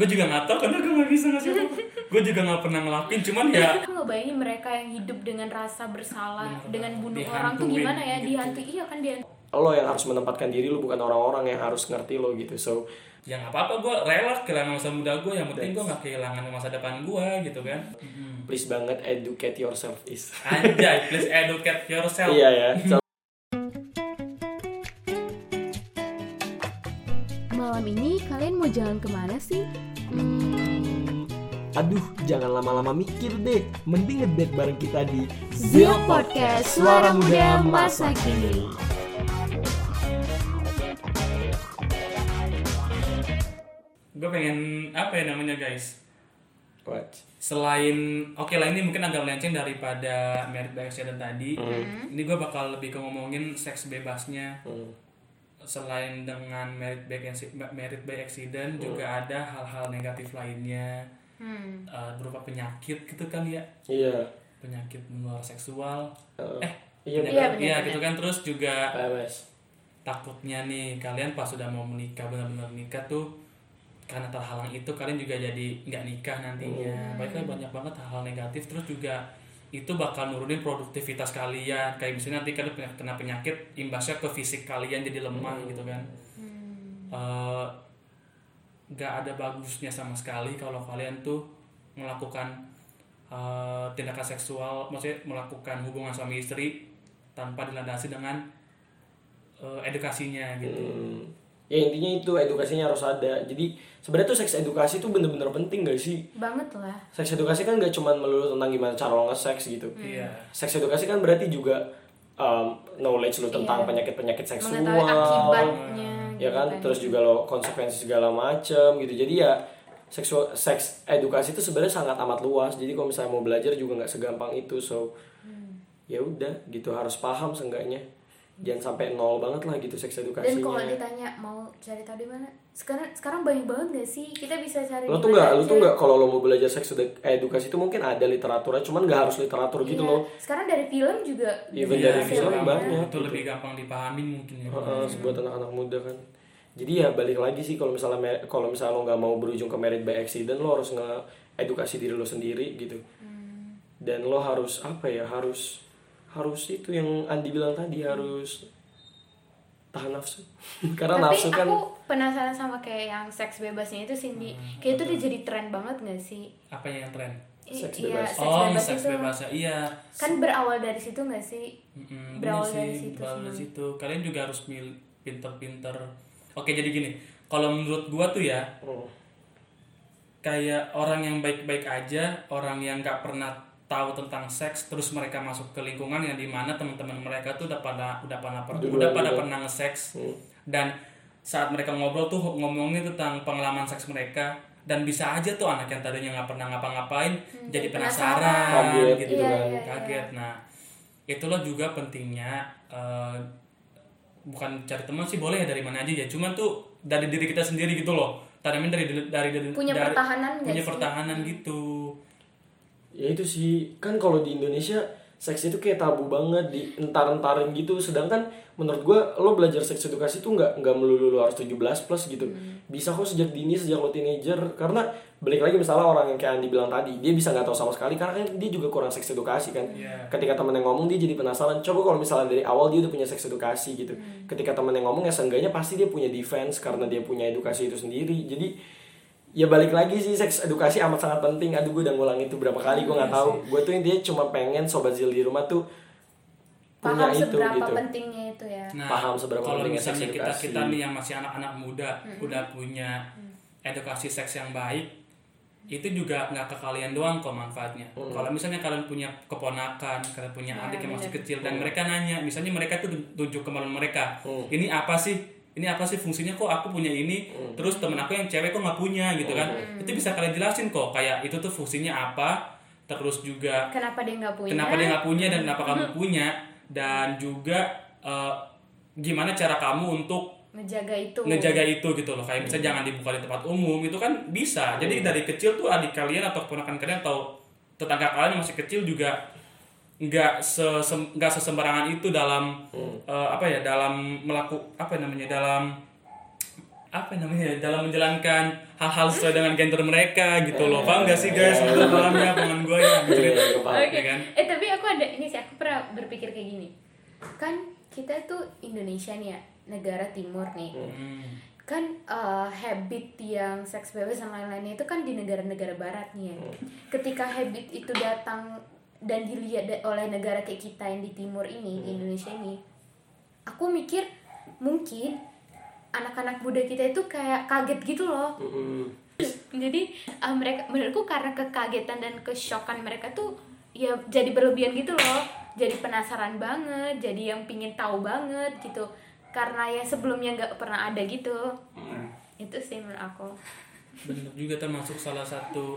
gue juga nggak tahu karena gue nggak bisa ngasih apa gue juga nggak pernah ngelakuin cuman ya Aku ngebayangin mereka yang hidup dengan rasa bersalah Bener dengan bunuh orang tuh gimana ya? gitu. dihantui iya kan dia. Lo yang harus menempatkan diri lo bukan orang-orang yang harus ngerti lo gitu so. Ya nggak apa-apa gue rela kehilangan masa muda gue yang penting gue nggak kehilangan masa depan gue gitu kan. Please banget educate yourself is Anjay, please educate yourself. iya ya So, Malam ini kalian mau jalan ke mana sih? Aduh jangan lama-lama mikir deh mending ngedate bareng kita di Zil Podcast Suara Muda Masa Kini. Gue pengen apa ya namanya guys? what Selain oke lah ini mungkin agak melenceng daripada merit by accident tadi. Ini gue bakal lebih ke ngomongin seks bebasnya. Hmm. Selain dengan merit by merit by accident juga ada hal-hal negatif lainnya hmm. eh, berupa penyakit gitu kan ya? Iya. Penyakit menular seksual. Eh, eh iya Iya, Iya benar, gitu kan. Terus juga PMS takutnya nih kalian pas sudah mau menikah benar-benar nikah tuh karena terhalang itu kalian juga jadi nggak nikah nantinya. Baiklah banyak banget hal-hal negatif. Terus juga itu bakal nurunin produktivitas kalian. Kayak misalnya nanti kalian punya- kena penyakit imbasnya ke fisik kalian jadi lemah gitu kan. Eh, nggak ada bagusnya sama sekali kalau kalian tuh melakukan eh, tindakan seksual maksudnya melakukan hubungan suami istri tanpa dilandasi dengan eh, edukasinya gitu. Hmm. ya intinya itu edukasinya harus ada. Jadi sebenarnya tuh seks edukasi tuh bener-bener penting gak sih? Banget lah. Seks edukasi kan gak cuma melulu tentang gimana cara lo nge-seks gitu. Iya. Seks edukasi kan berarti juga um, knowledge lo tentang Iya. penyakit-penyakit seksual. mengetahui akibatnya ya kan? Terus juga lo konsekuensi segala macem gitu. Jadi ya seksual seks edukasi itu sebenarnya sangat amat luas. Jadi kalau misalnya mau belajar juga nggak segampang itu. So ya udah gitu. Harus paham seenggaknya jangan sampai nol banget lah gitu seks dan edukasinya kalau ditanya mau cari tahu di mana sekarang sekarang banyak banget gak sih? Kita bisa cari lo tuh nggak lo tuh nggak kalau lo mau belajar seks edu- edukasi itu mungkin ada literaturnya cuman nggak harus literatur gitu Iya. loh. Sekarang dari film juga Even bisa dari film banyak. banyak. itu lebih gampang dipahamin mungkin ya Heeh, buat anak-anak muda kan. Jadi ya balik lagi sih kalau misalnya kalau misalnya lo nggak mau berujung ke merit by accident lo harus nge edukasi diri lo sendiri gitu. Dan lo harus apa ya harus harus itu yang Andi bilang tadi harus tahan nafsu. Karena tapi nafsu kan aku penasaran sama kayak yang seks bebasnya itu Cindy. Kayak itu udah jadi tren banget gak sih? Apa yang tren? Seks iya, bebas. seks oh bebas seks itu. bebas. Ya iya. Kan berawal dari situ gak sih? Mm-mm, Berawal bener dari sih, situ berawal dari situ. Kalian juga harus mil pinter-pinter. Oke jadi gini. Kalau menurut gua tuh ya Oh, kayak orang yang baik-baik aja, orang yang nggak pernah tahu tentang seks, terus mereka masuk ke lingkungan yang di mana teman-teman mereka tuh udah pada udah pada per- udah pada pernah nge-seks Hmm. dan saat mereka ngobrol tuh ngomongin tentang pengalaman seks mereka dan bisa aja tuh anak yang tadinya nggak pernah ngapa-ngapain jadi penasaran, penasaran. Kaget gitu gitu kan. Iya, iya, kaget nah itulah juga pentingnya eh, bukan cari teman sih boleh ya dari mana aja ya cuman tuh dari diri kita sendiri gitu loh tanamin dari dari dari Punya dari- pertahanan punya sih? pertahanan gitu ya itu sih. Kan kalau di Indonesia seks itu kayak tabu banget di entar-entarin gitu. Sedangkan menurut gua lo belajar seks edukasi tuh nggak nggak melulu lo harus 17 plus gitu. Bisa kok sejak dini sejak lo teenager. Karena balik lagi misalnya orang yang kayak Andi bilang tadi dia bisa nggak tahu sama sekali. Karena kan dia juga kurang seks edukasi kan. Iya. ketika temen yang ngomong dia jadi penasaran. Coba kalau misalnya dari awal dia udah punya seks edukasi gitu. Ketika temen yang ngomong ya seenggaknya pasti dia punya defense karena dia punya edukasi itu sendiri. Jadi ya balik lagi sih seks edukasi amat sangat penting. Aduh gue udah ngulang itu berapa kali gue nggak tahu. gue tuh intinya cuma pengen sobat zil di rumah tuh punya paham itu seberapa gitu. pentingnya itu ya. Nah Paham seberapa kalau pentingnya misalnya seks kita edukasi. kita nih yang masih anak-anak muda udah punya edukasi seks yang baik itu juga nggak ke kalian doang kok manfaatnya. Kalau misalnya kalian punya keponakan kalian punya Nah, adik yang masih kecil dan mereka nanya misalnya mereka tuh tunjuk kemaluan mereka. Hmm. ini apa sih ini apa sih fungsinya? Kok aku punya ini? Terus temen aku yang cewek kok nggak punya? Gitu kan. Itu bisa kalian jelasin kok kayak itu tuh fungsinya apa terus juga kenapa dia nggak punya? kenapa dia nggak punya dan kenapa kamu punya? Dan juga eh, gimana cara kamu untuk ngejaga itu. ngejaga itu gitu loh. Kayak misalnya jangan dibuka di tempat umum itu kan bisa. Jadi dari kecil tuh adik kalian atau keponakan kalian atau tetangga kalian yang masih kecil juga nggak se sem- nggak sesembarangan itu dalam eh, apa ya dalam melaku apa namanya dalam apa namanya dalam menjalankan hal-hal sesuai dengan gender mereka gitu loh paham gak sih guys itu paham ya paman gue ya Iya, iya, gue paham. Oke. Ya kan? Eh tapi aku ada ini sih aku pernah berpikir kayak gini. Kan kita tuh Indonesia nih ya, negara timur nih. Hmm. Kan eh, habit yang seks bebas dan lain-lainnya itu kan di negara-negara barat nih ya. Ketika habit itu datang dan dilihat oleh negara kayak kita yang di timur ini, di Indonesia ini. Aku mikir mungkin anak-anak muda kita itu kayak kaget gitu loh. Mm-mm. jadi uh, mereka menurutku karena kekagetan dan kesyokan mereka tuh ya jadi berlebihan gitu loh. Jadi penasaran banget jadi yang pingin tahu banget gitu. Karena ya sebelumnya nggak pernah ada gitu. Itu sih menurut aku. Bener juga termasuk salah satu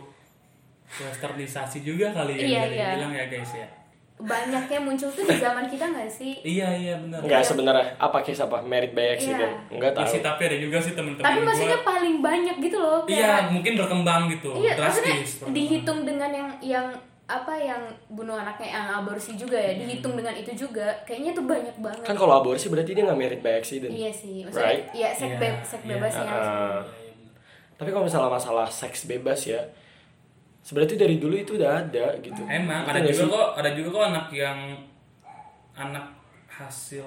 westernisasi juga kali ya Iya, iya. dibilang ya guys ya banyaknya muncul tuh di zaman kita nggak sih iya iya benar Enggak sebenarnya apa case apa merit by accident? Iya. Enggak Ya tahu. sih, tapi ada juga sih temen-temen tapi gua. maksudnya paling banyak gitu loh iya mungkin berkembang gitu Iya, maksudnya drastis dihitung dengan yang yang apa yang bunuh anaknya yang aborsi juga ya dihitung dengan itu juga kayaknya tuh banyak banget Kan kalau aborsi berarti dia nggak merit by accident. iya sih maksudnya Right? ya seks Iya, be- seks iya. bebasnya Ah. Tapi kalau misalnya masalah seks bebas ya, sebenarnya dari dulu itu udah ada gitu. emang ada juga sih? kok ada juga kok anak yang anak hasil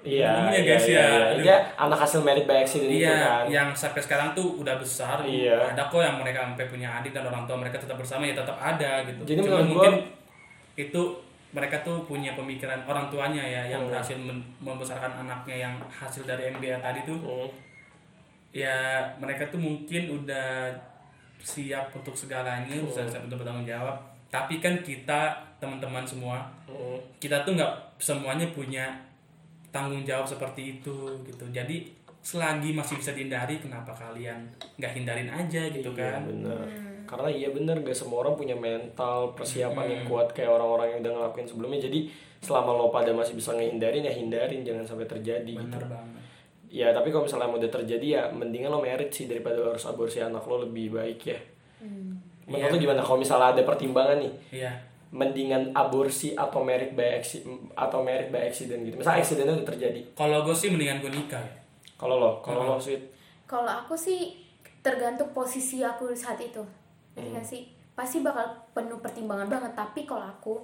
Iya, iya, guys iya, ya iya. Anak hasil merit by accident itu Iya, kan. yang sampai sekarang tuh udah besar. Iya. Ada kok yang mereka sampai punya adik dan orang tua mereka tetap bersama ya tetap ada gitu. Jadi Cuma menurut mungkin gua- itu mereka tuh punya pemikiran orang tuanya ya yang Hmm. berhasil membesarkan anaknya yang hasil dari MBA tadi tuh Hmm. ya mereka tuh mungkin udah siap untuk segalanya, Hmm. bisa siap untuk bertanggung jawab. Tapi kan kita teman-teman semua, Hmm. kita tuh nggak semuanya punya tanggung jawab seperti itu gitu. Jadi selagi masih bisa dihindari, kenapa kalian nggak hindarin aja gitu Iya, kan? bener. Karena iya bener gak semua orang punya mental persiapan yang kuat kayak orang-orang yang udah ngelakuin sebelumnya. Jadi selama lo pada masih bisa ngehindarin ya hindarin jangan sampai terjadi gitu. Bener banget. Ya tapi kalau misalnya udah terjadi ya mendingan lo merit sih daripada lo harus aborsi anak lo lebih baik ya. Menurut lo gimana kalau misalnya ada pertimbangan nih? Iya. Mendingan aborsi atau merit by accident atau merit by accident gitu. Misalnya accidentnya udah terjadi. Kalau gue sih mendingan gue nikah ya. Kalau lo, kalau lo sweet. Kalau aku sih tergantung posisi aku saat itu. Ngerti Hmm. sih? Pasti bakal penuh pertimbangan banget. Tapi kalau aku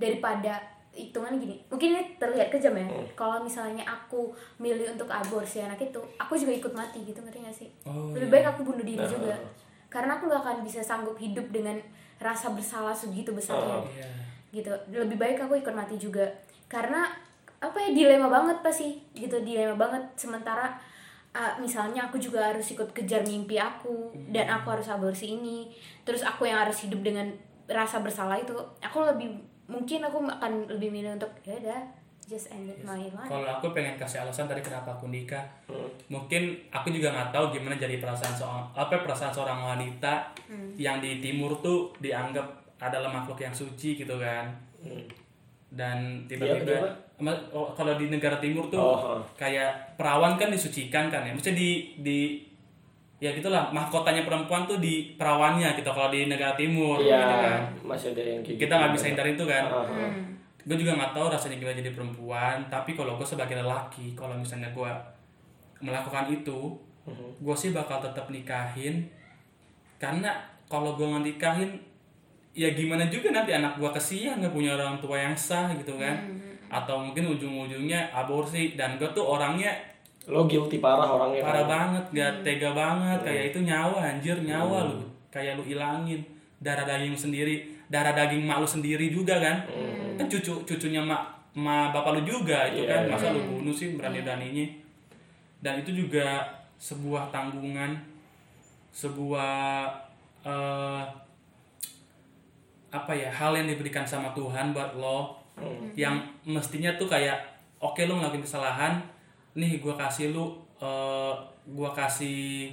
daripada hitungan gini, mungkin ini terlihat kejam ya. Hmm. Kalau misalnya aku milih untuk aborsi anak itu, aku juga ikut mati gitu ngerti nggak sih? Oh, Lebih iya. baik aku bunuh diri Nah. juga. Karena aku nggak akan bisa sanggup hidup dengan rasa bersalah segitu besarnya Oh. Iya. gitu lebih baik aku ikut mati juga karena apa ya dilema banget pasti gitu dilema banget sementara uh, misalnya aku juga harus ikut kejar mimpi aku dan aku harus aborsi ini terus aku yang harus hidup dengan rasa bersalah itu aku lebih mungkin aku akan lebih milih untuk ya udah just end it my life Kalau aku pengen kasih alasan tadi kenapa aku nikah, Hmm. mungkin aku juga nggak tahu gimana jadi perasaan seorang apa ya, perasaan seorang wanita Hmm. yang di timur tuh dianggap adalah makhluk yang suci gitu kan. Hmm. Dan Iya, tiba-tiba oh, kalau di negara timur tuh Oh, oh. kayak perawan kan disucikan kan ya. Maksudnya di di ya gitulah. Mahkotanya perempuan tuh di perawannya gitu kalau di negara timur gitu Iya, kan. masih ada yang kayak Kita nggak bisa hindarin itu kan. Ah, ah. gue juga nggak tahu rasanya gimana jadi perempuan tapi kalau gue sebagai lelaki kalau misalnya gue melakukan itu Mhm. gue sih bakal tetap nikahin. Karena kalau gue nggak nikahin ya gimana juga nanti anak gue kesian nggak punya orang tua yang sah gitu kan. Atau mungkin ujung-ujungnya aborsi. Dan gue tuh orangnya Lo guilty parah orangnya. parah kan? banget gak tega banget. Kayak itu nyawa anjir nyawa lu. Kayak lu ilangin. Darah daging sendiri darah daging mak lu sendiri juga kan? Kan cucu cucunya mak ma bapak lu juga itu Iya, kan? masa lu bunuh sih berani beraninya. Dan itu juga sebuah tanggungan sebuah eh, apa ya hal yang diberikan sama Tuhan buat lo. Yang mestinya tuh kayak oke lo ngelakuin kesalahan nih gua kasih lu eh, gua kasih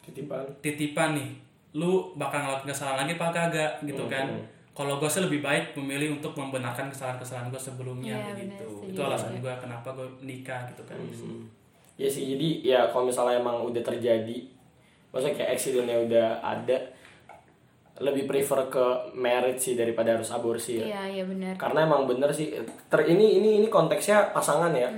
Titipan. titipan nih. Lu bakal ngelakuin kesalahan lagi apa kagak? Gitu kan. Kalau gue sih lebih baik memilih untuk membenarkan kesalahan-kesalahan gue sebelumnya benar, gitu. setuju itu alasan gue kenapa gue nikah gitu kan. Hmm. Ya sih, jadi ya kalau misalnya emang udah terjadi, maksudnya kayak accidentnya udah ada, lebih prefer ke merit sih daripada harus aborsi ya. iya iya benar Karena emang bener sih, ter, ini ini ini konteksnya pasangan ya.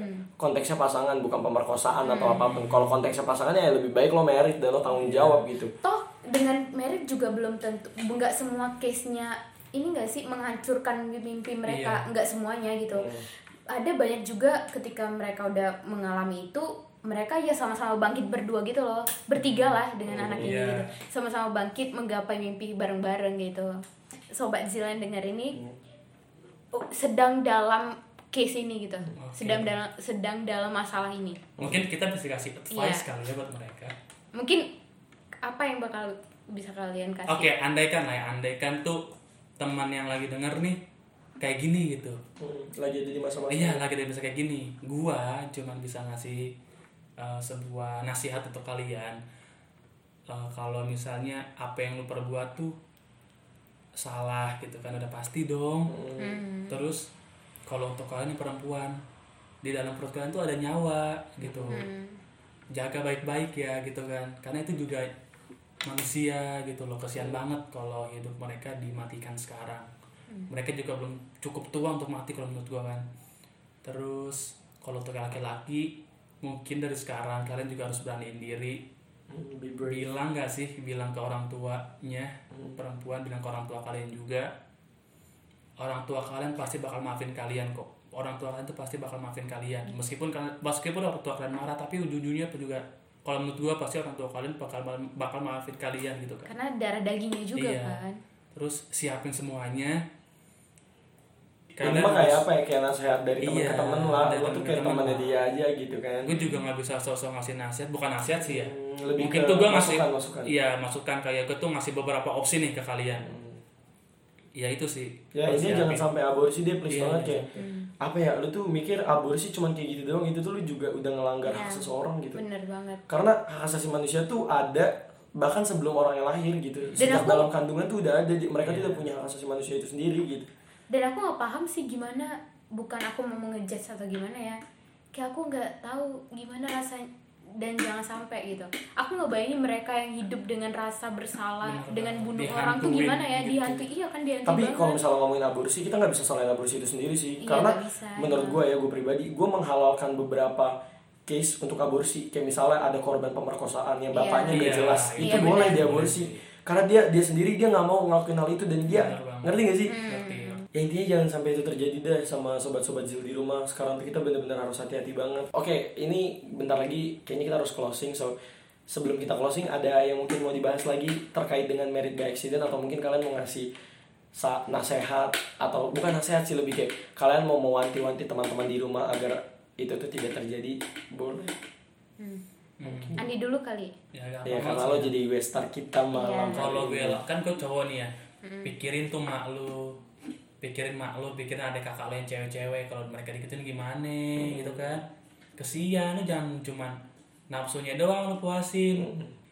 Konteksnya pasangan bukan pemerkosaan atau apa pun. Kalau konteksnya pasangan ya lebih baik lo merit dan lo tanggung jawab gitu. Toh dengan merit juga belum tentu nggak semua case nya ini nggak sih menghancurkan mimpi mereka. Iya. nggak semuanya gitu. Ada banyak juga ketika mereka udah mengalami itu mereka ya sama-sama bangkit berdua gitu loh. Bertiga lah dengan anak ini Iya. gitu. Sama-sama bangkit menggapai mimpi bareng-bareng gitu. Sobat Zilan dengar ini. Oh, sedang dalam case ini gitu. Sedang dalam sedang dalam masalah ini. Mungkin kita bisa kasih advice Iya. kali ya buat mereka. Mungkin apa yang bakal bisa kalian kasih? Oke andaikan lah ya andaikan tuh teman yang lagi denger nih kayak gini gitu. Hmm, lagi ada di masa-masa. Iya lagi dia bisa kayak gini. Gua cuman bisa ngasih uh, sebuah nasihat untuk kalian. Uh, kalau misalnya apa yang lu perbuat tuh salah gitu kan udah pasti dong. Hmm. terus kalau untuk kalian yang perempuan di dalam perut kalian tuh ada nyawa gitu. Hmm. jaga baik-baik ya gitu kan. Karena itu juga manusia gitu loh. Kesian banget kalau hidup mereka dimatikan sekarang. Mereka juga belum cukup tua untuk mati kalau menurut gua kan. Terus kalau untuk laki-laki mungkin dari sekarang kalian juga harus beraniin diri. Hmm, bilang gak sih bilang ke orang tuanya perempuan bilang ke orang tua kalian juga orang tua kalian pasti bakal maafin kalian kok. Orang tua kalian tuh pasti bakal maafin kalian. Meskipun kalian meskipun orang tua kalian marah tapi ujung-ujungnya pun juga kalau menurut gua pasti orang tua kalian bakal bakal maafin kalian gitu kan karena darah dagingnya juga Iya. kan? Terus siapin semuanya. Ini mah kayak apa ya? Kayak nasihat dari teman Iya, ke teman lah. temen tuh ke kayak temen temannya dia aja gitu kan. Gue juga nggak bisa sosok ngasih nasihat. Bukan nasihat sih ya. Hmm, lebih mungkin ke tuh gue ngasih masukan, masukan. iya masukan kayak gue tuh ngasih beberapa opsi nih ke kalian ya itu sih ya ini jangan sampai aborsi deh please Iya, banget iya. kayak apa ya lu tuh mikir aborsi cuman kayak gitu doang itu tuh lu juga udah ngelanggar hak Iya. seseorang gitu bener banget karena hak asasi manusia tuh ada bahkan sebelum orang yang lahir gitu sejak aku- dalam kandungan tuh udah ada mereka tuh Iya. udah punya hak asasi manusia itu sendiri gitu dan aku nggak paham sih gimana bukan aku mau mengejudge atau gimana ya kayak aku nggak tahu gimana rasanya dan jangan sampai gitu aku nggak bayangin mereka yang hidup dengan rasa bersalah Bener dengan bunuh orang tuh gimana ya gitu. dihantui iya kan dihantui tapi banget. kalau misalnya ngomongin aborsi kita nggak bisa salahin aborsi itu sendiri sih Iya, karena bisa, menurut iya. gue ya gue pribadi gue menghalalkan beberapa case untuk aborsi kayak misalnya ada korban pemerkosaan yang bapaknya Iya. nggak jelas Iya, itu iya, boleh diaborsi karena dia dia sendiri dia nggak mau ngelakuin hal itu dan dia ngerti gak sih Hmm. Ya intinya jangan sampai itu terjadi deh sama sobat-sobat Zil di rumah. Sekarang tuh kita bener-bener harus hati-hati banget. Oke ini bentar lagi kayaknya kita harus closing so sebelum kita closing ada yang mungkin mau dibahas lagi terkait dengan merit by accident atau mungkin kalian mau ngasih sa nasehat atau bukan nasehat sih lebih kayak kalian mau mewanti-wanti teman-teman di rumah agar itu tuh tidak terjadi. Boleh? Hmm. Andi dulu kali. Ya, ya apa-apa karena lo jadi gue star kita malam Iya. kalau gue kan gue cowok nih ya. Pikirin tuh mak lu pikirin mak lu pikirin ada kakak lo yang cewek-cewek kalau mereka digituin gimana gitu kan. Kesian lu jangan cuman nafsunya doang lu puasin.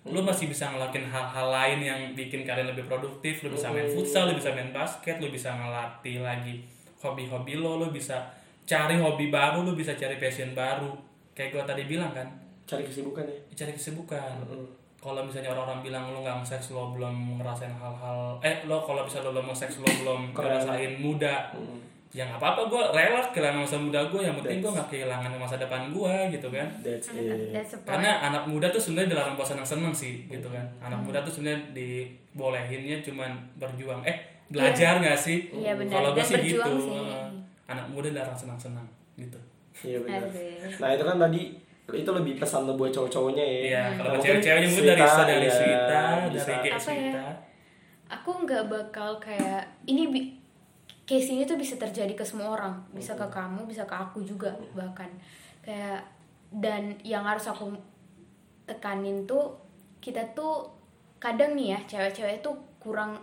Lu masih bisa ngelakuin hal-hal lain yang bikin kalian lebih produktif lu bisa main futsal lu bisa main basket lu bisa ngelatih lagi hobi-hobi lo lu bisa cari hobi baru lu bisa cari passion baru. Kayak gue tadi bilang kan. Cari kesibukan ya? Cari kesibukan kalau misalnya orang-orang bilang lo nggak seks lo belum ngerasain hal-hal eh lo kalau bisa lo belum seks lo belum ngerasain muda. Ya nggak apa-apa gue rela kehilangan masa muda gue yang penting gue nggak kehilangan masa depan gue gitu kan. That's it. That's karena anak muda tuh sebenarnya dilarang buat senang-senang sih gitu kan. Anak muda tuh sebenarnya dibolehinnya cuman berjuang. Eh belajar nggak sih? Iya, benar. kalau gue sih berjuang gitu. sih. Anak muda dilarang senang-senang gitu. Iya benar. Nah itu kan tadi itu lebih pesan lo buat cowok-cowoknya ya. Iya, Nah, kalau mungkin cewek-ceweknya mungkin dari Swita, dari ya, Swita, bisa. dari Apa ya? Swita. aku nggak bakal kayak ini bi- case ini tuh bisa terjadi ke semua orang bisa ke kamu bisa ke aku juga bahkan kayak dan yang harus aku tekanin tuh kita tuh kadang nih ya cewek-cewek tuh kurang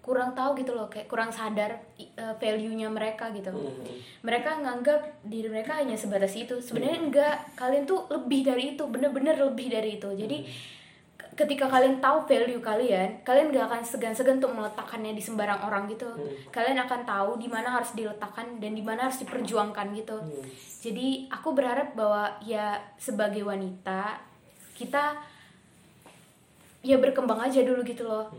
kurang tahu gitu loh kayak kurang sadar eh, value-nya mereka gitu. Mereka nganggap diri mereka hanya sebatas itu. Sebenarnya enggak. Kalian tuh lebih dari itu bener-bener lebih dari itu. Jadi k- ketika kalian tahu value kalian kalian gak akan segan-segan untuk meletakkannya di sembarang orang gitu. Kalian akan tahu di mana harus diletakkan dan di mana harus diperjuangkan gitu. Jadi aku berharap bahwa ya sebagai wanita kita ya berkembang aja dulu gitu loh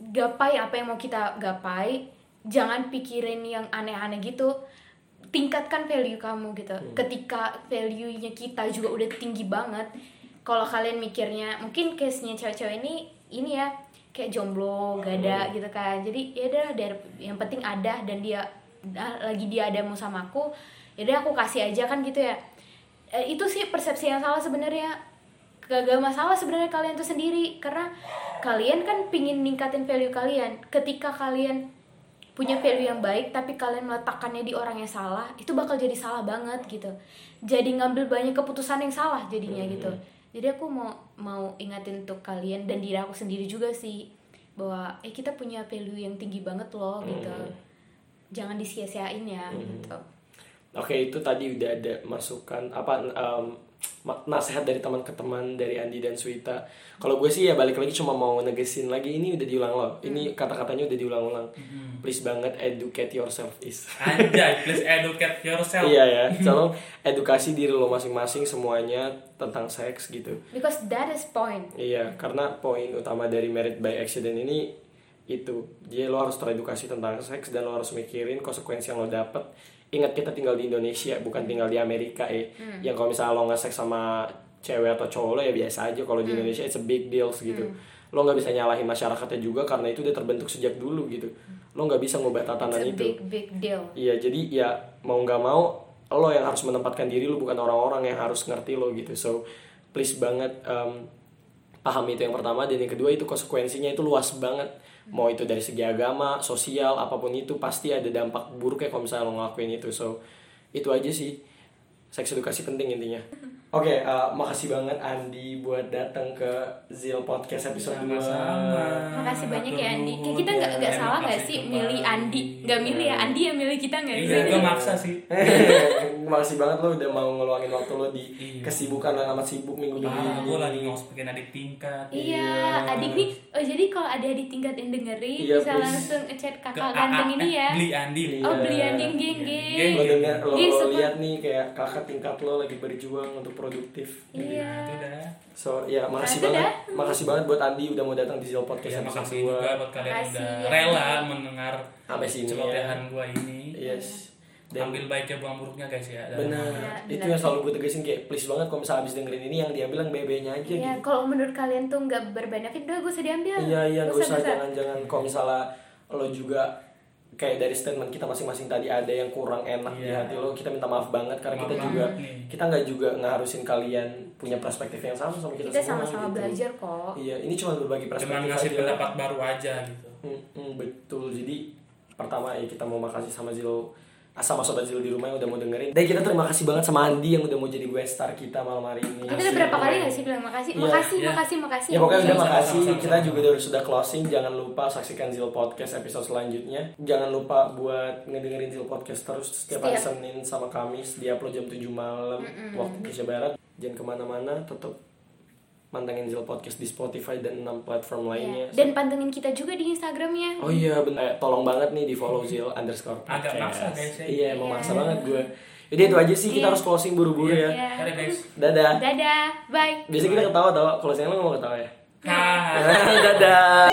gapai apa yang mau kita gapai jangan pikirin yang aneh-aneh gitu. Tingkatkan value kamu gitu. Ketika value-nya kita juga udah tinggi banget kalau kalian mikirnya mungkin case-nya cewek-cewek ini ini ya kayak jomblo gak ada gitu kan. Jadi ya udah yang penting ada dan dia ah, lagi dia ada mau sama aku ya udah aku kasih aja kan gitu ya. Eh, itu sih persepsi yang salah sebenarnya gak masalah sebenarnya kalian tuh sendiri. Karena kalian kan pingin ningkatin value kalian. Ketika kalian punya value yang baik tapi kalian meletakkannya di orang yang salah itu bakal jadi salah banget gitu. Jadi ngambil banyak keputusan yang salah jadinya gitu. Jadi aku mau mau ingatin untuk kalian dan diri aku sendiri juga sih. Bahwa eh kita punya value yang tinggi banget loh gitu. Jangan disia-siain ya gitu. Oke itu tadi udah ada masukan apa ma- nasihat dari teman ke teman dari Andi dan Swita. Kalau gue sih ya balik lagi cuma mau negesin lagi ini udah diulang loh. Ini kata-katanya udah diulang-ulang. Please banget educate yourself is. Anjay, please educate yourself. iya ya, tolong edukasi diri lo masing-masing semuanya tentang seks gitu. because that is point Iya, karena poin utama dari merit by accident ini itu. Jadi lo harus teredukasi tentang seks dan lo harus mikirin konsekuensi yang lo dapet. Ingat kita tinggal di Indonesia, bukan tinggal di Amerika ya. Yang kalau misalnya lo nggak seks sama cewek atau cowok lo ya biasa aja. Kalau di Indonesia it's a big deal gitu. Lo nggak bisa nyalahin masyarakatnya juga karena itu udah terbentuk sejak dulu gitu. Lo nggak bisa ngubah tatanan it's a itu. big big deal Iya, jadi ya mau nggak mau lo yang harus menempatkan diri lo bukan orang-orang yang harus ngerti lo gitu. So please banget em, paham itu yang pertama dan yang kedua itu konsekuensinya itu luas banget. Mau itu dari segi agama, sosial, apa pun itu pasti ada dampak buruknya kalau misalnya lo ngelakuin itu. So itu aja sih. Seks edukasi penting intinya. Oke, eh, makasih banget Andi buat datang ke Zil Podcast episode 2. Sama-sama. Makasih banyak ya Andi. Kayak kita nggak nggak salah nggak sih milih Andi? Nggak milih ya Andi yang milih kita nggak sih? Iya, gue maksa sih. Makasih banget lo udah mau ngeluangin waktu lo di Iya. kesibukan lo yang amat sibuk Ah, ini. gue lagi ngospekin adik tingkat. Iya, adik nih. Oh jadi kalau ada adik tingkat yang dengerin Iya, bisa please. langsung ngechat Ke kakak ganteng AA, ini ya. Beli Andi. Iya. Oh beli Andi geng Geng. geng. Lo denger, lo, Geng, lo support. lihat nih kayak kakak tingkat lo lagi berjuang untuk produktif. Iya. Itu dah. So ya makasih Nah, banget, dah. makasih banget buat Andi udah mau datang di Zil Podcast Ya, makasih 2 juga buat kalian udah ya. rela mendengar sampai sini ya. celotehan gue ini. Yes. Dan Ambil baiknya buang buruknya guys ya. benar, Iya, itu yang selalu gue tegasin kayak please banget kalau misalnya abis dengerin ini yang diambil yang BB-nya aja Iya, gitu. kalau menurut kalian tuh nggak berbenefit, udah gue usah diambil. Iya iya gak usah jangan-jangan kalau misalnya lo juga kayak dari statement kita masing-masing tadi ada yang kurang enak di Iya. hati lo kita minta maaf banget karena Maaf kita juga nih. kita nggak juga ngarusin kalian punya perspektif yang sama sama kita, Kita semua sama-sama gitu. belajar kok. iya ini cuma berbagi Cuma perspektif ngasih aja. pendapat baru aja gitu. Hmm, hmm, betul jadi pertama ya kita mau makasih sama Zil sama sobat Zil di rumah yang udah mau dengerin dan kita terima kasih banget sama Andi yang udah mau jadi guest star kita malam hari ini Kita udah berapa kali gak sih bilang makasih? Iya, makasih, iya. makasih, makasih. Ya pokoknya udah makasih. Kita juga udah sudah closing. Jangan lupa saksikan Zil Podcast episode selanjutnya. Jangan lupa buat ngedengerin Zil Podcast terus setiap hari. Senin sama Kamis. Dia upload jam 7 malam waktu Indonesia Barat. Jangan ke mana-mana. Tetap mantengin Zil Podcast di Spotify dan 6 platform lainnya. Iya. Dan pantengin kita juga di Instagramnya. Oh iya benar. Eh, tolong banget nih di follow Zil underscore Agak podcast. maksa, guys, ya. Iya emang Iya. maksa banget gue. Jadi itu aja sih kita Iya. harus closing buru-buru ya. Iya. Dadah guys. Dadah. Dadah, bye. Biasanya kita ketawa tawa. Closing lo ngomong ketawa ya. Hai. Dadah.